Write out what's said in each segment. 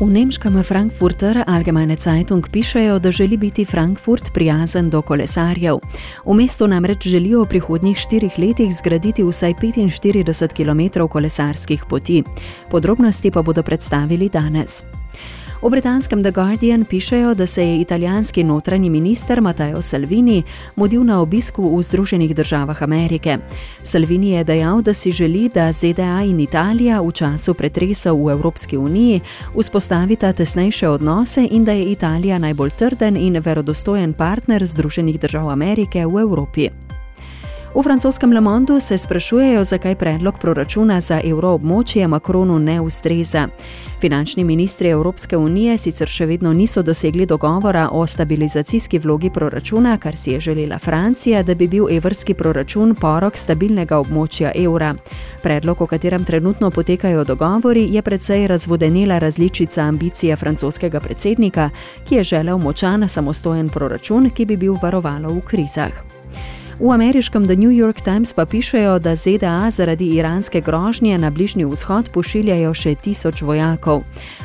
V nemškem Frankfurter Allgemeine Zeitung pišejo, da želi biti Frankfurt prijazen do kolesarjev. V mestu namreč želijo v prihodnjih štirih letih zgraditi vsaj 45 km kolesarskih poti. Podrobnosti pa bodo predstavili danes. V britanskem The Guardian pišejo, da se je italijanski notranji minister Matteo Salvini mudil na obisku v Združenih državah Amerike. Salvini je dejal, da si želi, da ZDA in Italija v času pretresov v Evropski uniji vzpostavita tesnejše odnose in da je Italija najbolj trden in verodostojen partner Združenih držav Amerike v Evropi. V francoskem Le Mondu se sprašujejo, zakaj predlog proračuna za evroobmočje Makronu ne ustreza. Finančni ministri Evropske unije sicer še vedno niso dosegli dogovora o stabilizacijski vlogi proračuna, kar si je želela Francija, da bi bil evrski proračun porok stabilnega območja evra. Predlog, o katerem trenutno potekajo dogovori, je predvsej razvodenela različica ambicije francoskega predsednika, ki je želel močan samostojen proračun, ki bi bil varovalo v krizah. V ameriškem The New York Times pa pišejo, da ZDA zaradi iranske grožnje na Bližnji vzhod pošiljajo še tisoč vojakov.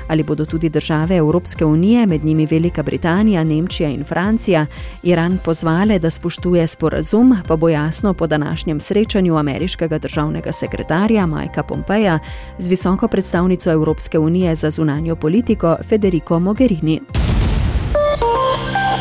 Ali bodo tudi države Evropske unije, med njimi Velika Britanija, Nemčija in Francija, Iran pozvale, da spoštuje sporazum, pa bo jasno po današnjem srečanju ameriškega državnega sekretarja Majka Pompeja z visoko predstavnico Evropske unije za zunanjo politiko Federico Mogherini.